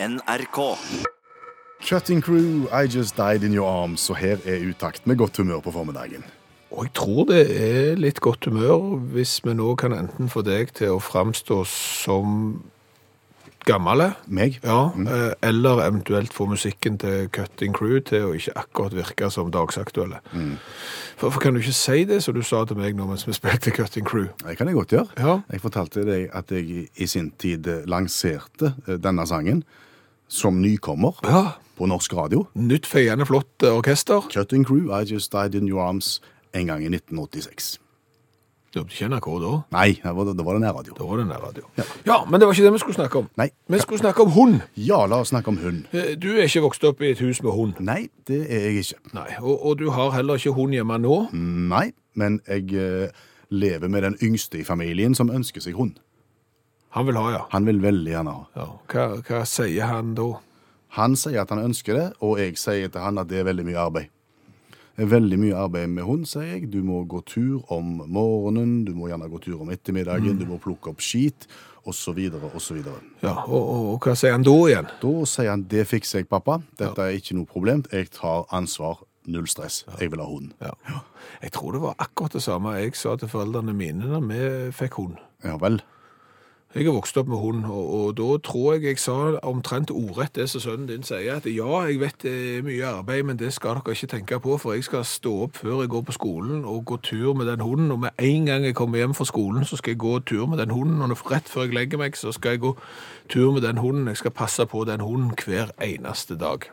NRK. Cutting Crew, I Just Died In Your Arms, og her er utakt med godt humør på formiddagen. Og jeg tror det er litt godt humør hvis vi nå kan enten få deg til å framstå som gammel, Meg? ja, mm. eller eventuelt få musikken til Cutting Crew til å ikke akkurat virke som dagsaktuelle. For, for kan du ikke si det som du sa til meg nå mens vi spilte Cutting Crew? Det kan jeg godt gjøre. Ja. Jeg fortalte deg at jeg i- i sin tid eh, lanserte eh, denne sangen som nykommer Ja. på norsk radio. Nytt feiende flott eh, orkester. Cutting Crew, I Just Died In Your Arms, en gang i 1986. Du ikke NRK da? Nei, var det, da var det nærradio. Da var det nærradio. Ja. men det var ikke det vi skulle snakke om. Nei. Vi skulle snakke om hund. Ja, la oss snakke om hund. Eh, Du er ikke vokst opp i et hus med hund. Nei, det er jeg ikke. Nei, og, og du har heller ikke hund hjemme nå. Nei, men jeg eh, lever med den yngste i familien som ønsker seg hund. Han vil ha, ja. Han vil veldig gjerne ha. ja. Hva, hva sier han da? Han sier at han ønsker det, og jeg sier til han at det er veldig mye arbeid. Det er veldig mye arbeid med hund, sier jeg. Du må gå tur om morgenen, du må gjerne gå tur om ettermiddagen, du må plukke opp skit, osv., osv. Ja, og, og, og hva sier han da igjen? Da sier han det fikser jeg, pappa. Dette er ikke noe problem. Jeg tar ansvar. Null stress. Jeg vil ha hund. Ja. Jeg tror det var akkurat det samme jeg sa til foreldrene mine da vi fikk hund. Ja vel. Jeg har vokst opp med hund, og, og da tror jeg jeg sa omtrent ordrett det som sønnen din sier, at ja, jeg vet det er mye arbeid, men det skal dere ikke tenke på, for jeg skal stå opp før jeg går på skolen og gå tur med den hunden, og med en gang jeg kommer hjem fra skolen, så skal jeg gå tur med den hunden, og rett før jeg legger meg, så skal jeg gå tur med den hunden, jeg skal passe på den hunden hver eneste dag.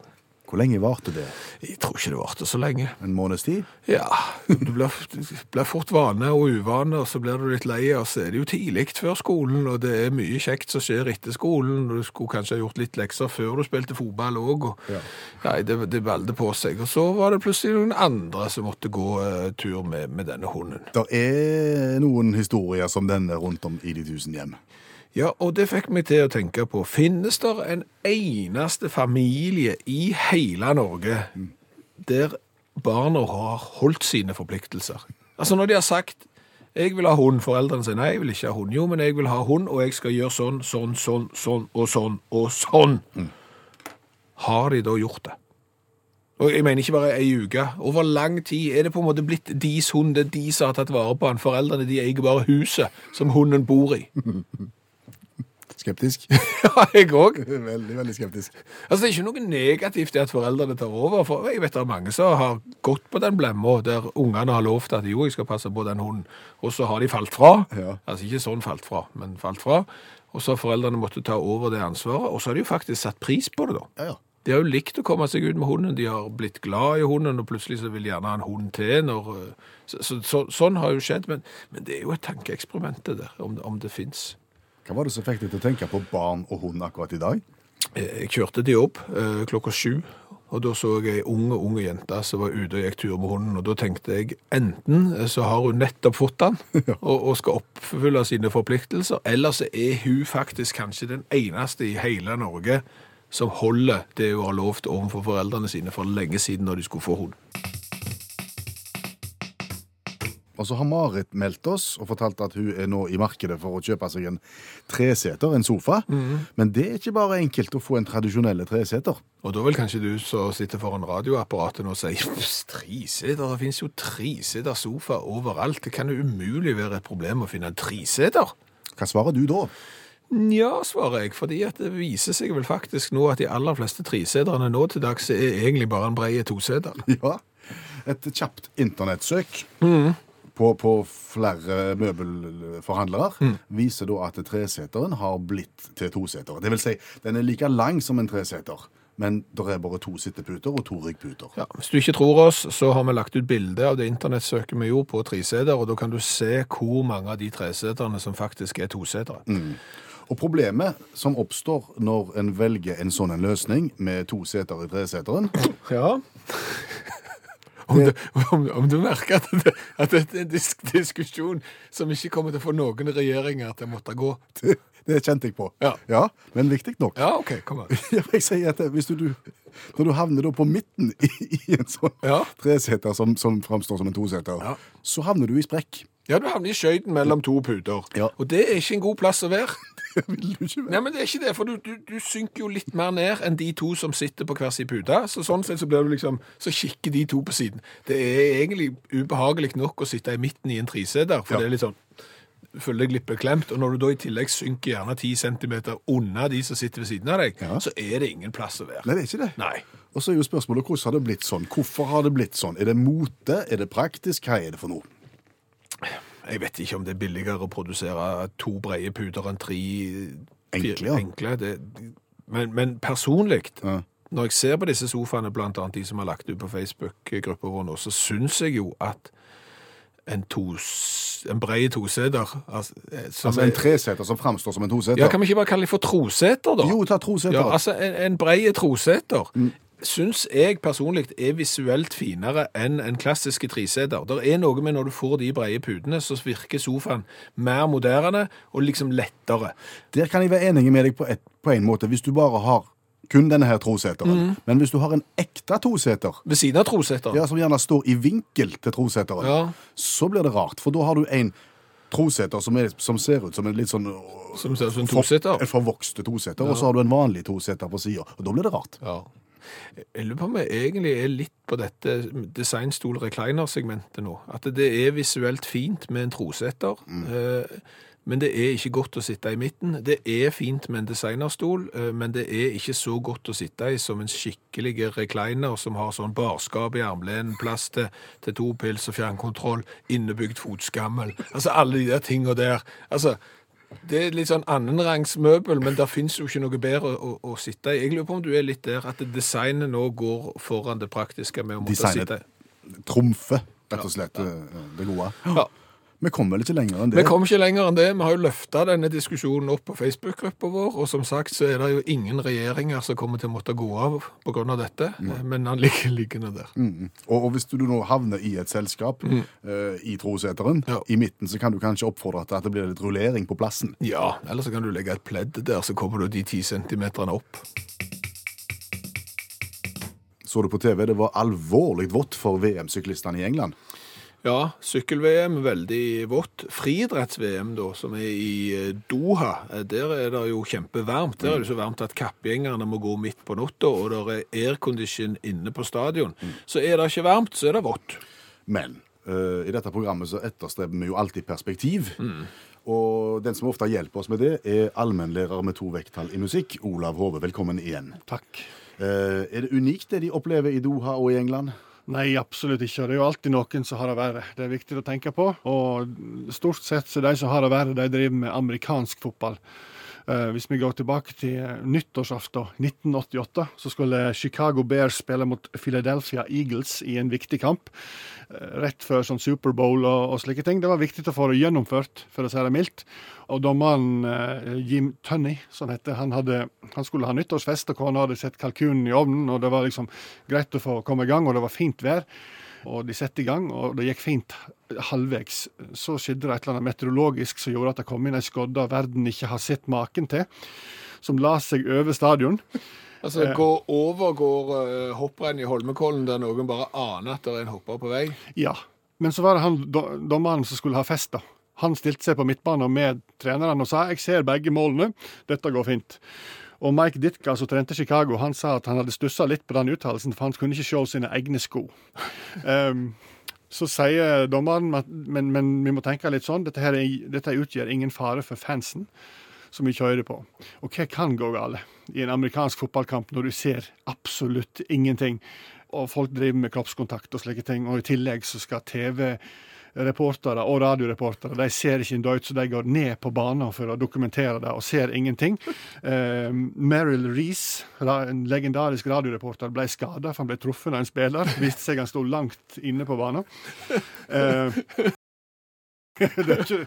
Hvor lenge varte det? Jeg tror ikke det varte så lenge. En måneds tid? Ja, du blir, blir fort vane og uvane, og så blir du litt lei, og så er det jo tidlig før skolen, og det er mye kjekt som skjer etter skolen, du skulle kanskje ha gjort litt lekser før du spilte fotball òg, og Ja. nei, det, det balde på seg. Og så var det plutselig noen andre som måtte gå uh, tur med, med denne hunden. Det er noen historier som denne rundt om i de tusen hjem. Ja, og det fikk meg til å tenke på, finnes det en eneste familie i hele Norge der barna har holdt sine forpliktelser? Altså når de har sagt, jeg vil ha hund, foreldrene sier, nei, jeg vil ikke ha hund. Jo, men jeg vil ha hund, og jeg skal gjøre sånn, sånn, sånn, sånn, og sånn, og sånn. Har de da gjort det? Og jeg mener ikke bare ei uke. Over lang tid er det på en måte blitt deres hund, det er de som har tatt vare på han. Foreldrene de eier bare huset som hunden bor i. Skeptisk? Ja, jeg òg. veldig, veldig skeptisk. Altså, det er ikke noe negativt i at foreldrene tar over. For jeg vet det er mange som har gått på den blemma der ungene har lovt at jo, jeg skal passe på den hunden, og så har de falt fra. Ja. Altså ikke sånn falt fra, men falt fra. Og så har foreldrene måttet ta over det ansvaret, og så har de jo faktisk satt pris på det, da. Ja, ja. De har jo likt å komme seg ut med hunden, de har blitt glad i hunden, og plutselig så vil de gjerne ha en hund til. Når, eh, så, så, så, sånn har jo skjedd, men, men det er jo et tankeeksperiment det der, om, om det fins. Hva var det som fikk deg til å tenke på barn og hund akkurat i dag? Eh, Jeg kjørte de jobb eh, klokka sju, og da så jeg ei unge, unge jente som var ute og gikk tur med hunden, og da tenkte jeg enten eh, så har hun nettopp fått den, og, og skal oppfylle sine forpliktelser, eller så er hun faktisk kanskje den eneste i hele Norge som holder det hun har lovt overfor foreldrene sine for lenge siden når de skulle få hund. Og så har Marit meldt oss og fortalt at hun er nå i markedet for å kjøpe seg en treseter, en sofa. Men det er ikke bare enkelt å få en tradisjonell treseter. Og da vil kanskje du som sitter foran radioapparatet nå si treseter, det finnes jo treseter sofa overalt. Det kan jo umulig være et problem å finne en treseter. Hva svarer du da? Ja, svarer jeg, fordi det viser seg vel faktisk nå at de aller fleste treseterne nå til dags er egentlig bare en breie toseter. Ja, et kjapt internettsøk på, på flere møbelforhandlere viser da at treseteren har blitt til toseter. Det vil si, den er like lang som en treseter, men det er bare to sitteputer og to ryggputer. Ja, hvis du ikke tror oss, så har vi lagt ut bilde av det internettsøket vi gjorde på treseter, og da kan du se hvor mange av de treseterne som faktisk er tosetere. Og problemet som oppstår når en velger en sånn løsning med to seter i treseteren, Ja. Om du, om, om du merker at, det, at dette er en disk diskusjon som ikke kommer til å få noen regjeringer til å måtte gå. det, det kjente jeg på. Ja. men viktig nok. Ja, ok, kom an. Jeg sier at hvis du, når du havner på midten i, i en sånn Ja. treseter som, som framstår som en toseter, Ja. så havner du i sprekk. Ja, du havner i skøyten mellom to puter. Ja. Og det er ikke en god plass å være. Vil du ikke være? Nei, men det er ikke det, for du, du, du synker jo litt mer ned enn de to som sitter på hver sin pute. Så sånn sett så blir du liksom, så kikker de to på siden. Det er egentlig ubehagelig nok å sitte i midten i en triseter, for Ja. det er litt sånn, føler deg litt beklemt, og når du da i tillegg synker gjerne 10 centimeter unna de som sitter ved siden av deg, Ja. så er det ingen plass å være. Nei, det er ikke det. Nei. Og så er jo spørsmålet hvordan har det blitt sånn? Hvorfor har det blitt sånn? Er det mote? Er det praktisk? Hva er det for noe? Jeg vet ikke om det er billigere å produsere to breie puter enn tre Enkle, ja. enkle. Det, men, men personlig, Ja. når jeg ser på disse sofaene, annet de som har lagt ut på Facebook-gruppa vår nå, så syns jeg jo at en, tos, en bred toseter altså, eh, Altså en treseter som framstår som en toseter? Ja, kan vi ikke bare kalle det for troseter, da? Jo, ta troseter. Ja, altså En, en bred troseter Mm. Syns jeg personlig er visuelt finere enn en klassiske treseter. Det er noe med når du får de brede putene, så virker sofaen mer moderne og liksom lettere. Der kan jeg være enig med deg på, et, på en måte, hvis du bare har kun denne her troseteren. Mm. Men hvis du har en ekte toseter, Ved siden av troseteren? ja, som gjerne står i vinkel til troseteren, Ja. så blir det rart. For da har du en troseter som, er, som ser ut som en litt sånn Som ser ut som en for- En forvokste toseter, og så har du en vanlig toseter på sida. Og da blir det rart. Ja. Jeg lurer på om jeg egentlig er litt på dette designstol-recliner-segmentet nå. At det er visuelt fint med en trosetter. Mm. men det er ikke godt å sitte i midten. Det er fint med en designerstol, eh, men det er ikke så godt å sitte i som en skikkelig recliner som har sånn barskap i armlenen, plass til, til to pils og fjernkontroll, innebygd fotskammel. Altså alle de der tingene der. Altså, det er litt sånn annenrangs møbel, men der finnes jo ikke noe bedre å, å sitte i. Jeg lurer på om du er litt der at designet nå går foran det praktiske med å måtte Designet. sitte. Trumfe, rett og slett, eh, det gode. Ja. Vi kommer vel ikke lenger enn det. Vi kommer ikke lenger enn det. Vi har jo løfta denne diskusjonen opp på Facebook-gruppa vår, og som sagt så er det jo ingen regjeringer som kommer til å måtte gå av pga. dette, men han ligger liggende der. Mm. Og, og hvis du nå havner i et selskap eh, i troseteren, Ja. i midten, så kan du kanskje oppfordre til at det blir litt rullering på plassen. Ja, eller så kan du legge et pledd der, så kommer du de ti centimeterne opp. Så du på TV, det var alvorlig vått for VM-syklistene i England. Ja, sykkel-VM veldig vått. Friidretts-VM, da, som er i eh, Doha, eh, der er det jo kjempevarmt. Der er det så varmt at kappgjengerne må gå midt på natta, og det er aircondition inne på stadion. Så er det ikke varmt, så er det vått. Men uh, i dette programmet så etterstreber vi jo alltid perspektiv. Og den som ofte hjelper oss med det, er allmennlærer med to vekttall i musikk, Olav Hove. Velkommen igjen. Takk. Uh, er det unikt det de opplever i Doha og i England? Nei, absolutt ikke. Og Det er jo alltid noen som har det verre. Det er viktig å tenke på. Og stort sett så de som har det verre, de driver med amerikansk fotball. Eh, hvis vi går tilbake til eh, nyttårsaften 1988, så skulle Chicago Bears spille mot Philadelphia Eagles i en viktig kamp. eh, rett før sånn Superbowl og, og slike ting. Det var viktig å få det gjennomført, for å si det mildt. Og dommeren Jim Tunney, som heter, han, hadde, han skulle ha nyttårsfest, og kona hadde sett kalkunen i ovnen, og det var liksom greit å få komme i gang, og det var fint vær. Og de satte i gang, og det gikk fint halvveis. Så skjedde det et eller annet meteorologisk som gjorde at det kom inn ei skodde verden ikke har sett maken til, som la seg over stadion. Altså, gå overgår uh, hopprenn i Holmenkollen der noen bare aner at det er en hopper på vei. Ja. Men så var det han do dommeren som skulle ha fest, da. Han stilte seg på midtbanen med trenerne og sa jeg ser begge målene, dette går fint. Og Mike Ditka, som trente Chicago, han sa at han hadde stussa litt på den uttalelsen, for han kunne ikke se sine egne sko. um, så sier dommeren at men, men vi må tenke litt sånn, dette, her er, dette utgjør ingen fare for fansen som vi kjører på. Og hva kan gå galt i en amerikansk fotballkamp når du ser absolutt ingenting, og folk driver med kroppskontakt og slike ting, og i tillegg så skal TV-reportere og radioreportere de ser ikke en døyt, så de går ned på banen for å dokumentere det, og ser ingenting. Eh, Meryl Reece, en legendarisk radioreporter, ble skada for han ble truffet av en spiller. Viste seg han sto langt inne på banen. Eh, det er ikke,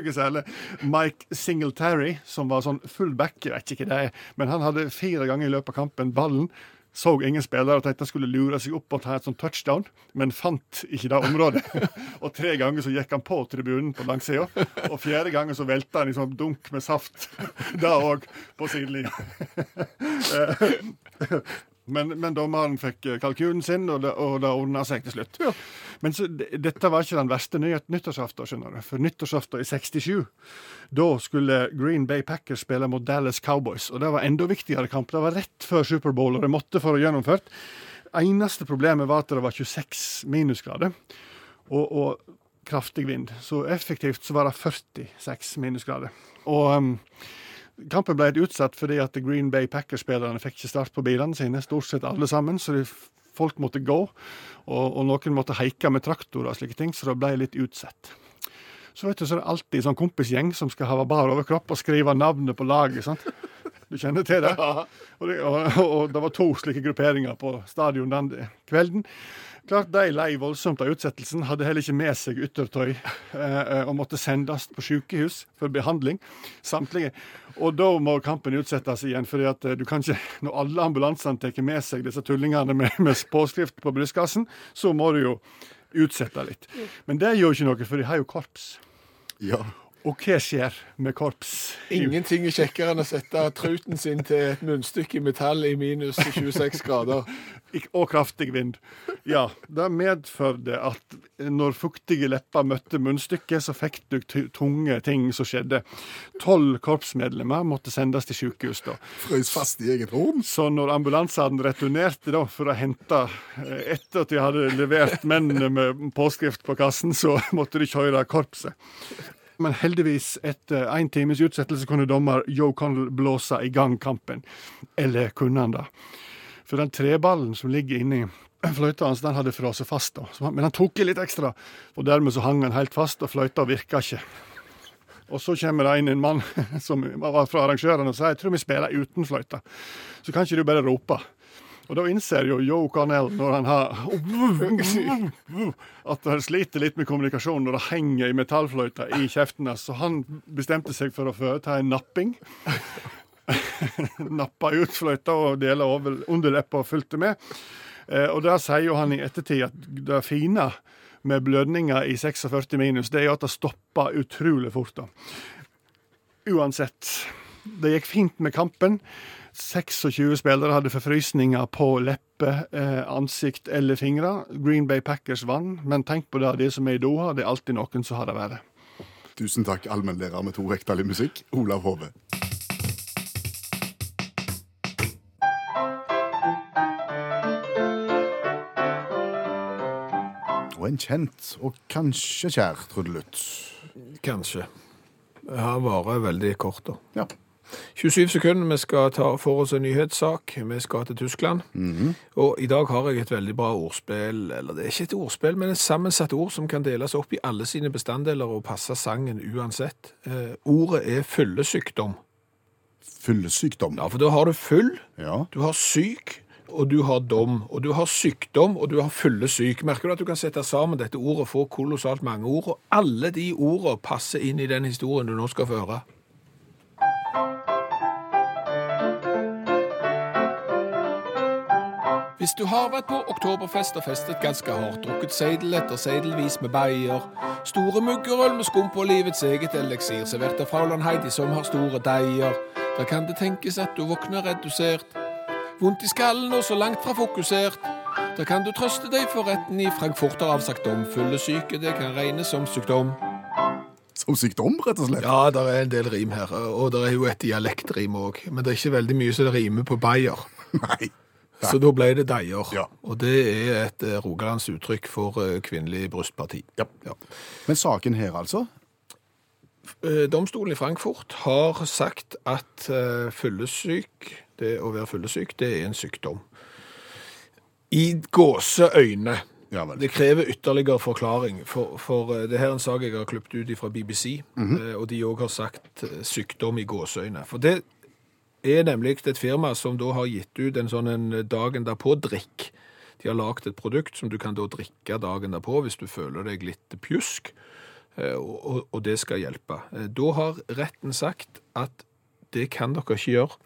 ikke særlig. Mike Singletary, som var sånn full back, jeg vet ikke hva det er, men han hadde fire ganger i løpet av kampen ballen. Så ingen spillere tenkte han skulle lure seg opp og ta et sånt touchdown, men fant ikke det området. og tre ganger så gikk han på tribunen på langsida, og fjerde gangen så velta han i sånn dunk med saft. Da òg, på sidelinja. Men, men dommeren fikk eh, kalkunen sin, og det, og det ordna seg til slutt. Men så, dette var ikke den verste nyhet, nyttårsaften, skjønner du. For nyttårsaften i 67, da skulle Green Bay Packers spille mot Dallas Cowboys. Og det var enda viktigere kamp. Det var rett før Superbowl, og det måtte for å gjennomført. Eneste problemet var at det var 26 minusgrader og, og kraftig vind. Så effektivt så var det 46 minusgrader. Og um, kampen ble utsatt fordi at Green Bay Packers-spillerne fikk ikke start på bilene sine, stort sett alle sammen. Så de, folk måtte gå, og, og noen måtte heike med traktorer og slike ting, så det ble litt utsatt. Så vet du, så er det alltid en sånn kompisgjeng som skal ha bar overkropp og skrive navnet på laget. sant? Du kjenner til det? Og det, og, og det var to slike grupperinger på stadion den kvelden. Klart De lei voldsomt av utsettelsen, hadde heller ikke med seg yttertøy eh, og måtte sendes på sykehus for behandling, samtlige. Og da må kampen utsettes igjen, fordi at eh, du kan ikke, når alle ambulansene tar med seg disse tullingene med, med påskrift på brystkassen, så må du jo utsette litt. Men det gjør ikke noe, for de har jo korps. Ja. Og hva skjer med korps? Ingenting er kjekkere enn å sette truten sin til et munnstykke i metall i minus 26 grader. Og kraftig vind. Ja, det medførte at når fuktige lepper møtte munnstykket, så fikk du tunge ting som skjedde. Tolv korpsmedlemmer måtte sendes til sykehus da. Frøs fast i eget rom. Så når ambulansene returnerte da for å hente eh, etter at de hadde levert mennene med påskrift på kassen, så måtte de kjøre korpset. Men heldigvis, etter én times utsettelse, kunne dommer Joe Connell blåse i gang kampen. Eller kunne han det? For den treballen som ligger inni fløyta hans, den hadde frosset fast. da. Men han tok i litt ekstra, og dermed så hang han helt fast, og fløyta virka ikke. Og så kommer det inn en mann som var fra arrangørene og sier jeg tror vi spiller uten fløyte. Så kan ikke du bare rope. Og da innser jo Joe Carnell, når han har At han sliter litt med kommunikasjon når det henger i metallfløyta i kjeften hans. Så han bestemte seg for å foreta en napping. Nappa ut fløyta og deler over underleppa og fulgte med. Eh, og der sier jo han i ettertid at det fine med blødninger i 46 minus, det er jo at det stopper utrolig fort. da. Uansett. Det gikk fint med kampen. 26 spillere hadde forfrysninger på leppe, eh, ansikt eller fingre. Green Bay Packers vant, men tenk på det, det som er i Doha, det er alltid noen som har det verre. Tusen takk, allmennlærer med to vekttall i musikk, Olav Hove. Og en kjent og kanskje kjær trudelutt. Kanskje. Jeg har vært veldig kort, da. Ja. 27 sekunder, vi skal ta for oss en nyhetssak. Vi skal til Tyskland. Og i dag har jeg et veldig bra ordspill, eller det er ikke et ordspill, men et sammensatt ord som kan deles opp i alle sine bestanddeler og passe sangen uansett. Eh, ordet er fyllesykdom. Fyllesykdom. Ja, for da har du full, Ja. du har syk, og du har dom. Og du har sykdom, og du har fyllesyk. Merker du at du kan sette sammen dette ordet og få kolossalt mange ord, og alle de ordene passer inn i den historien du nå skal få høre. Hvis du har vært på oktoberfest og festet ganske hardt, drukket seidel etter seidelvis med bayer, store muggerøl med skum på livets eget eliksir, servert av Frauland Heidi som har store deier, da kan det tenkes at du våkner redusert, vondt i skallen og så langt fra fokusert. Da kan du trøste deg for retten i Frankfurt har avsagt om fyllesyke, det kan regnes som sykdom. Som sykdom, rett og slett. Ja, det er en del rim her, og det er jo et dialektrim òg, men det er ikke veldig mye som rimer på bayer. Nei. Så da ble det deier. Ja. Og det er et rogalandsuttrykk uttrykk for eh, kvinnelig brystparti. Ja. Men saken her, altså? Eh, Domstolen i Frankfurt har sagt at eh, fyllesyk, det å være fyllesyk, det er en sykdom. I gåseøyne. Ja. Det krever ytterligere forklaring, for, for eh, det her er en sak jeg har klippet ut fra BBC, eh, og de òg har sagt eh, sykdom i gåseøyne. For det er nemlig et firma som da har gitt ut en sånn en dagen derpå-drikk. De har lagd et produkt som du kan da drikke dagen derpå hvis du føler deg litt pjusk, eh, og, og- det skal hjelpe. Eh, Da har retten sagt at det kan dere ikke gjøre,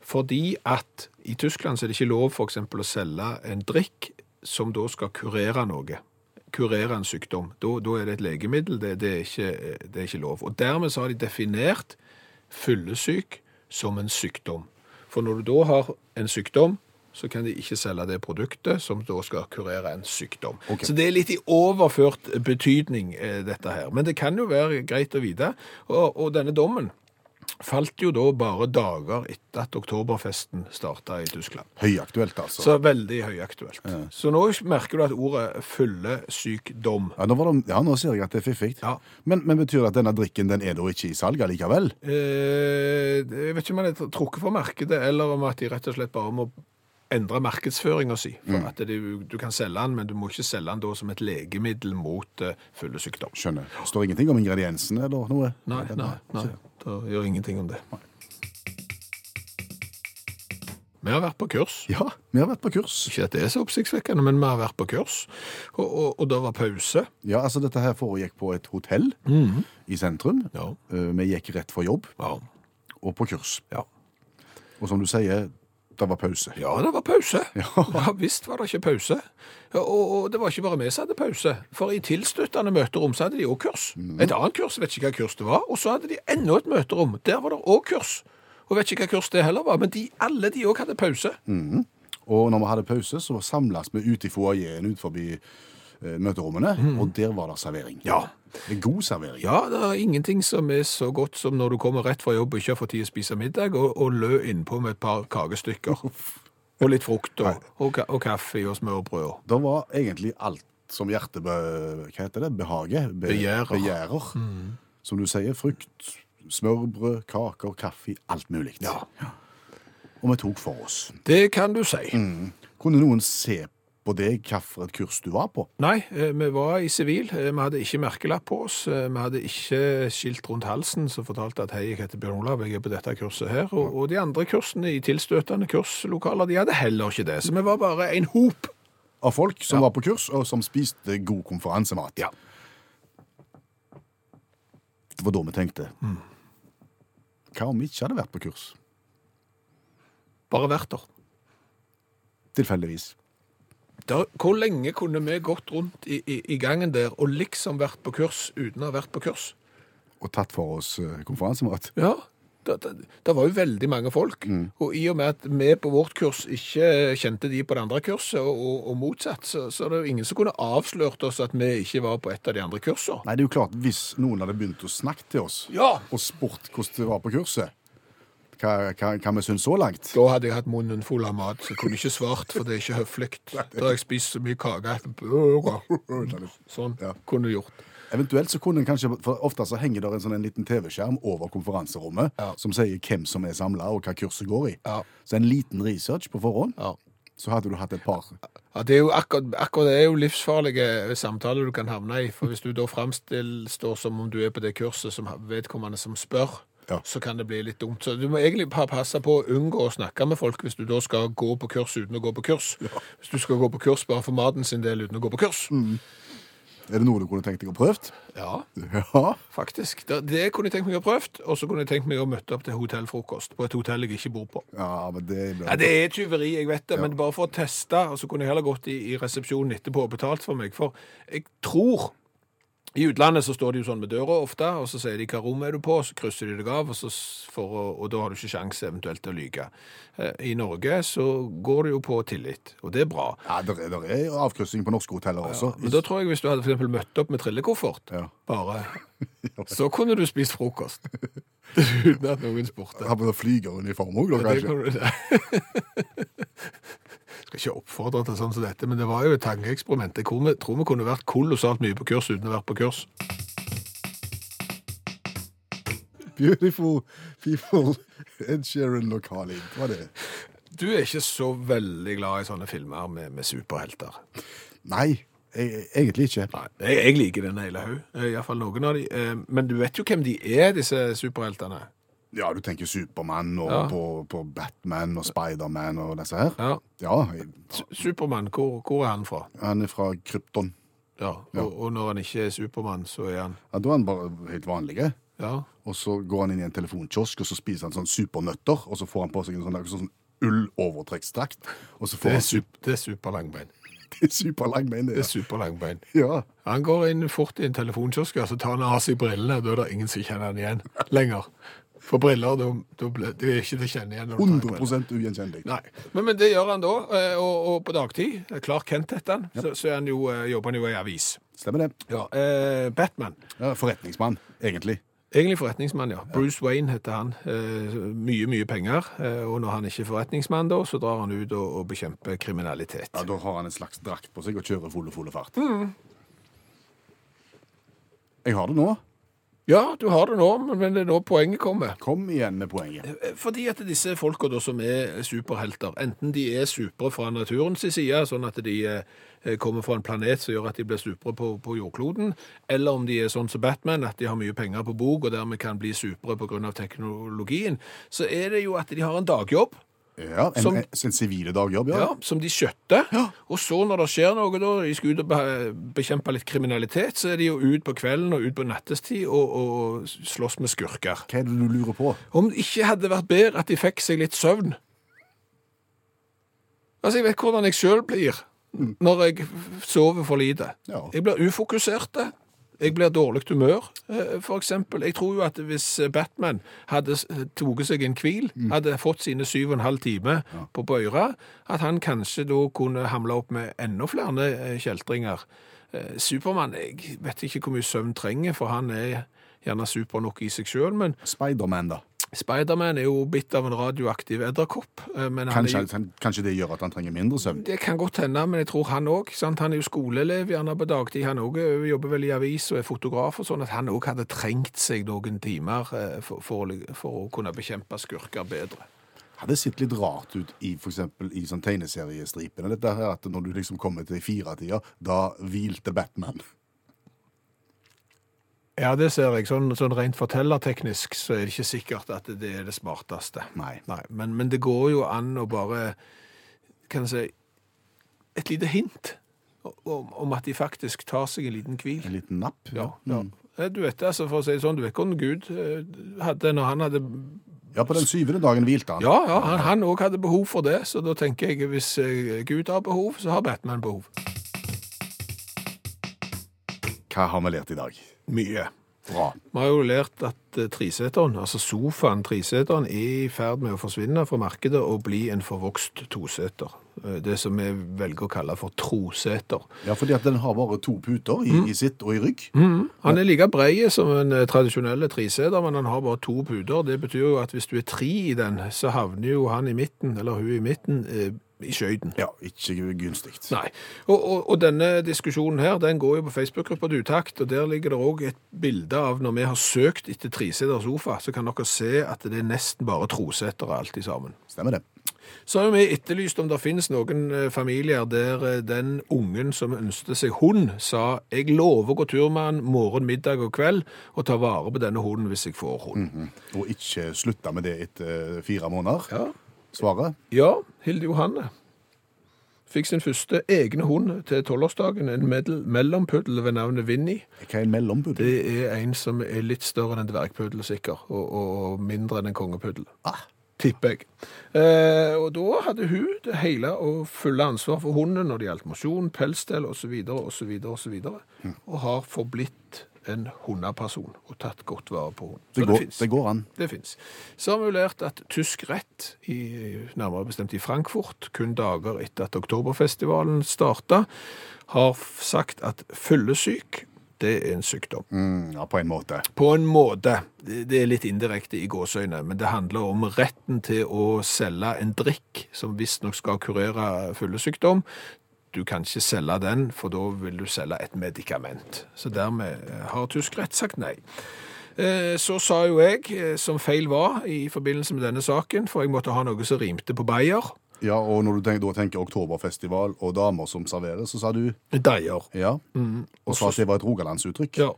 fordi at i Tyskland så er det ikke lov eksempel å selge en drikk som da skal kurere noe. Kurere en sykdom. Da, da er det et legemiddel, det, det, er ikke, det er ikke lov. Og dermed så har de definert fyllesyk som en sykdom. For når du da har en sykdom, så kan de ikke selge det produktet som da skal kurere en sykdom. Okay. Så det er litt i overført betydning, eh, dette her. Men det kan jo være greit å vite. Og, og denne dommen falt jo da bare dager etter at oktoberfesten starta i Tyskland. Høyaktuelt, altså. Så veldig høyaktuelt. Så nå merker du at ordet fyllesykdom Ja, nå, det, ja, nå ser jeg at det er fiffig. Ja. Men, men betyr det at denne drikken den er da ikke i salg allikevel? Eh, jeg vet ikke om den er trukket fra markedet, eller om at de rett og slett bare må endre markedsføringa si. For at det, du kan selge den, men du må ikke selge den da som et legemiddel mot uh, fyllesykdom. Skjønner. Står ingenting om ingrediensene eller noe? Nei, nei, nei. Det gjør ingenting om det. Vi har vært på kurs. Ja, vi har vært på kurs. Ikke at det er så oppsiktsvekkende, men vi har vært på kurs. Og, og, og det var pause. Ja, altså Dette her foregikk på et hotell i sentrum. Ja. Eh, Vi gikk rett for jobb Ja. og på kurs. Ja. Og som du sier, det var pause. Ja, det var pause. Ja, visst var det ikke pause. Og, og det var ikke bare vi som hadde pause. For i tilstøttende møterom så hadde de òg kurs. Et annet kurs, vet ikke hva kurs det var. Og så hadde de enda et møterom. Der var det òg kurs. Og vet ikke hva kurs det heller var. Men de, alle de òg hadde pause. Og når vi hadde pause, så samles vi ute i foajeen ut forbi eh, møterommene, og der var det servering. Ja. En God servering. Ja, det er ingenting som er så godt som når du kommer rett fra jobb og ikke har fått tid å spise middag, og, og lø innpå med et par kakestykker. Og litt frukt og, og, og kaffe og smørbrød. Det var egentlig alt som hjertet hva heter det? behager. Be, Begjærer. begjærer. Som du sier, frukt, smørbrød, kaker, kaffe, alt mulig. Ja. Og vi tok for oss. Det kan du si. Kunne noen se på deg hvilket kurs du var på? Nei, eh, vi var i sivil. Eh, Vi hadde ikke merkelapp på oss. Eh, Vi hadde ikke skilt rundt halsen som fortalte at hei, jeg heter Bjørn Olav, jeg er på dette kurset her. Og, og de andre kursene i tilstøtende kurslokaler, de hadde heller ikke det. Så vi var bare en hop. Av folk som var på kurs, og som spiste god konferansemat. Ja. Det var da vi tenkte Hva om vi ikke hadde vært på kurs? Bare vært der. Tilfeldigvis. Der, hvor lenge kunne vi gått rundt i, i, i gangen der og liksom vært på kurs uten å ha vært på kurs? Og tatt for oss eh, konferansemat. Ja, det, det, det var jo veldig mange folk. Og i og med at vi på vårt kurs ikke kjente de på det andre kurset, og, og, og motsatt, så, så er det jo ingen som kunne avslørt oss at vi ikke var på et av de andre kursene. Nei, det er jo klart, Hvis noen hadde begynt å snakke til oss Ja. og spurt hvordan det var på kurset, hva, hva, hva vi syntes så langt Da hadde jeg hatt munnen full av mat, så jeg kunne ikke svart, for det er ikke høflig. Da har jeg spist så mye kake Sånn Ja. kunne du gjort. Eventuelt så kunne en kanskje, for Ofte så henger det en sånn en liten TV-skjerm over konferanserommet Ja. som sier hvem som er samla, og hva kurset går i. Ja. Så en liten research på forhånd, Ja. så hadde du hatt et par Ja, det er jo akkurat, akkurat det er jo livsfarlige samtaler du kan havne i. For hvis du da framstilles som om du er på det kurset som vedkommende som spør, Ja. så kan det bli litt dumt. Så du må egentlig pa- passe på å unngå å snakke med folk hvis du da skal gå på kurs uten å gå på kurs. Hvis du skal gå på kurs bare for maten sin del uten å gå på kurs. Er det noe du kunne tenkt deg å prøvd? Ja, Ja. faktisk. Det, det kunne jeg tenkt meg å prøve prøvd, og så kunne jeg tenkt meg å møte opp til hotellfrokost på et hotell jeg ikke bor på. ja, men det Ja, Det er tyveri, jeg vet det, men bare for å teste, og så kunne jeg heller gått i, i resepsjonen etterpå og betalt for meg. For jeg tror I utlandet så står de jo sånn med døra ofte, og så sier de hva rom er du på, og så krysser de deg av, og, så for og da har du ikke sjanse eventuelt til å lyge. Eh, I Norge så går det jo på tillit, og det er bra. Ja, det er, der er avkryssing på norske hoteller også. Men da tror jeg hvis du hadde eksempel møtt opp med trillekoffert, Ja. bare, så kunne du spist frokost. Uten at noen spurte. Har på flygeruniform òg, da, Det kanskje? kan du- skal ikke oppfordre til sånn som dette, men det var jo et tankeeksperiment. Jeg tror vi, kunne vært kolossalt mye på kurs uten å vært på kurs. Beautiful people. and Sharon Locali. Hva er det? Du er ikke så veldig glad i sånne filmer med, med superhelter. Nei, jeg, egentlig ikke. Nei, jeg, jeg liker den hele haug, iallfall noen av de. Eh, Men du vet jo hvem de er, disse superheltene. Ja, du tenker Supermann og Ja. på, på Batman og Spiderman og disse her? Ja. Ja, jeg, Supermann, hvor, hvor er han fra? han er fra Krypton. Ja, og, og når han ikke er Supermann, så er han Ja, da er han bare helt vanlig. Ja. Og så går han inn i en telefonkiosk, og så spiser han sånn supernøtter, og så får han på seg en sånn, sånn ull-overtrekkstrakt, og så får Det er, han sup, det er superlangbein. det er superlangbein. Det Det, er superlangbein. ja. Han går inn fort i en telefonkiosk, og så tar han av seg brillene. Da er det ingen som kjenner han igjen lenger. For briller, da, er ikke til å kjenne igjen. når du tar i briller. 100% ugjenkjennelig. Nei, men, men det gjør han da, eh, og, og på dagtid, Clark Kent heter han, så, så er han jo, eh, jobber han jo i avis. Stemmer det. Ja, eh, Batman. Ja, forretningsmann, egentlig. Egentlig forretningsmann, ja. Bruce Wayne heter han. Eh, mye, mye penger. Eh, og når han ikke er forretningsmann, da, så drar han ut og, og bekjemper kriminalitet. Ja, Da har han en slags drakt på seg og kjører full og full fart. Jeg har det nå. Ja, du har det nå, men- det er nå poenget kommer. Kom igjen med poenget. Eh, Fordi at disse folka da som er superhelter, enten de er supre fra naturens side, sånn at de eh, kommer fra en planet som gjør at de blir supre på, på jordkloden, eller om de er sånn som Batman, at de har mye penger på bok og dermed kan bli supre pga. teknologien, så er det jo at de har en dagjobb. Ja, En, Som- en, en sivile dagjobb, ja. Ja, som de skjøtter. Og så når det skjer noe, da, de skal ut og bekjempe litt kriminalitet, så er de jo ut på kvelden og ut på nattestid og, og slåss med skurker. Hva er det du lurer på? Om det ikke hadde vært bedre at de fikk seg litt søvn. Altså, jeg vet hvordan jeg sjøl blir når jeg sover for lite. Ja. Jeg blir ufokuserte. Jeg blir dårlig humør, f.eks. for eksempel. Jeg tror jo at hvis Batman hadde s- tatt seg en hvil, hadde fått sine syv og en halv time på bøyra, at han kanskje da kunne hamle opp med enda flere eh, kjeltringer. Eh, Supermann, jeg vet ikke hvor mye søvn trenger, for han er gjerne super nok i seg sjøl, men Spiderman, da. Spiderman er jo bitt av en radioaktiv edderkopp. eh, Kanskje, jo, kanskje det gjør at han trenger mindre søvn? det kan godt hende, men jeg tror han òg. Han er jo skoleelev gjerne på dagtid. Han òg jobber vel i avis og er fotograf og sånn, at han òg hadde trengt seg noen timer eh, for, for, for å kunne bekjempe skurker bedre. Hadde sett litt rart ut i for i sånn tegneseriestripene. Dette her at når du liksom kommer til firetida, da hvilte Batman. Ja, det ser jeg. Sånn, sånn rent fortellerteknisk så er det ikke sikkert at det er det smarteste. Nei. men, men det går jo an å bare, kan jeg si, et lite hint om, om at de faktisk tar seg en liten hvil. En liten napp. Ja, ja. Mm. Du vet, altså, for å si det sånn, du vet hvordan Gud eh, hadde, når han hadde, Ja, på den syvende dagen hvilte han. ja, ja, han, òg hadde behov for det, så da tenker jeg, hvis eh, Gud har behov, så har Batman behov. Hva har vi lært i dag? Mye. Bra. Vi har jo lært at eh, triseteren, altså sofaen, triseteren, er i ferd med å forsvinne fra markedet og bli en forvokst toseter. Eh, Det som vi velger å kalle for troseter. Ja, fordi at den har bare to puter i, Mm. i sitt og i rygg. Han er like brei som en tradisjonell tradisjonelle triseter, men han har bare to puter. Det betyr jo at hvis du er tre i den, så havner jo han i midten, eller hun i midten, eh, i skøyten. Ja, ikke gunstig. Nei. Og, og, og denne diskusjonen her, den går jo på Facebook-gruppa Dutakt, og der ligger det òg et bilde av når vi har søkt etter treseter sofa, så kan dere se at det er nesten bare trosetere alt i sammen. Stemmer det. Så har vi etterlyst om det finnes noen eh, familier der eh, den ungen som ønsket seg hund, sa jeg lover å gå tur med han morgen, middag og kveld, og ta vare på denne hunden hvis jeg får hund. Mhm. Og ikke slutte med det etter fire måneder. Ja. Svaret? ja, Hilde Johanne fikk sin første egne hund til tolvårsdagen, en mellompuddel ved navnet Vinni. Hva er en mellompuddel? Det er en som er litt større enn en dvergpuddel, sikker, og, og mindre enn en kongepuddel. Ah. Tipper jeg. Eh, og da hadde hun det hele og fulle ansvar for hunden når det gjaldt mosjon, pelsstell osv., osv., osv., og har forblitt en hundeperson og tatt godt vare på hund. Det går, finnes. det går an. Det fins. Så har vi lært at tysk rett, i, nærmere bestemt i Frankfurt, kun dager etter at oktoberfestivalen starta, har sagt at fyllesyk, det er en sykdom. Mm, ja, på en måte. På en måte. Det det er litt indirekte i gåsøyne, men det handler om retten til å selge en drikk som visstnok skal kurere fyllesykdom. Du kan ikke selge den, for da vil du selge et medikament. Så dermed har tysk rett sagt nei. Eh, Så sa jo jeg, eh, som feil var i forbindelse med denne saken, for jeg måtte ha noe som rimte på Bayer. Ja, og når du tenker, da tenker oktoberfestival og damer som serverer, så sa du Deier. ja. Og sa at det var et rogalandsuttrykk. Ja.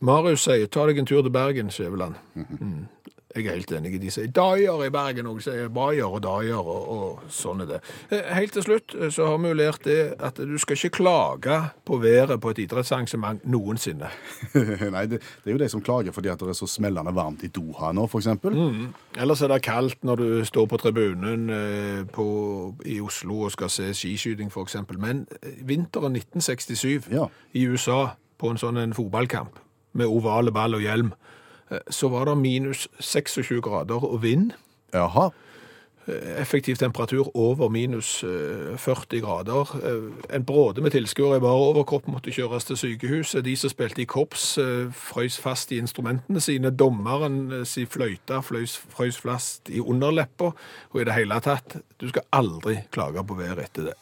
Marius sier, ta deg en tur til Bergen, Skjæveland. Mm. Jeg er helt enig. i De sier daier i Bergen, og sier Bayer og daier og, og sånn er det. Eh, Helt til slutt eh, så har vi jo lært det at du skal ikke klage på været på et idrettsarrangement noensinne. Nei, det, det er jo de som klager fordi at det er så smellende varmt i Doha nå, for eksempel. Ellers er det kaldt når du står på tribunen eh, på, i Oslo og skal se skiskyting, eksempel. Men vinteren 1967 Ja. i USA på en sånn en fotballkamp med ovale ball og hjelm, så var det minus 26 grader og vind. Jaha. Effektiv temperatur over minus eh, 40 grader. Eh, En bråde med tilskuere i bar overkropp måtte kjøres til sykehuset. De som spilte i korps, eh, frøys fast i instrumentene sine. Dommeren eh, si fløyte frøys, frøys fast i underleppa. Og i det hele tatt, du skal aldri klage på været etter det.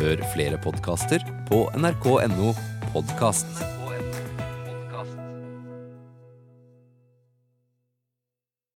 Hør flere podkaster på nrk.no podkast.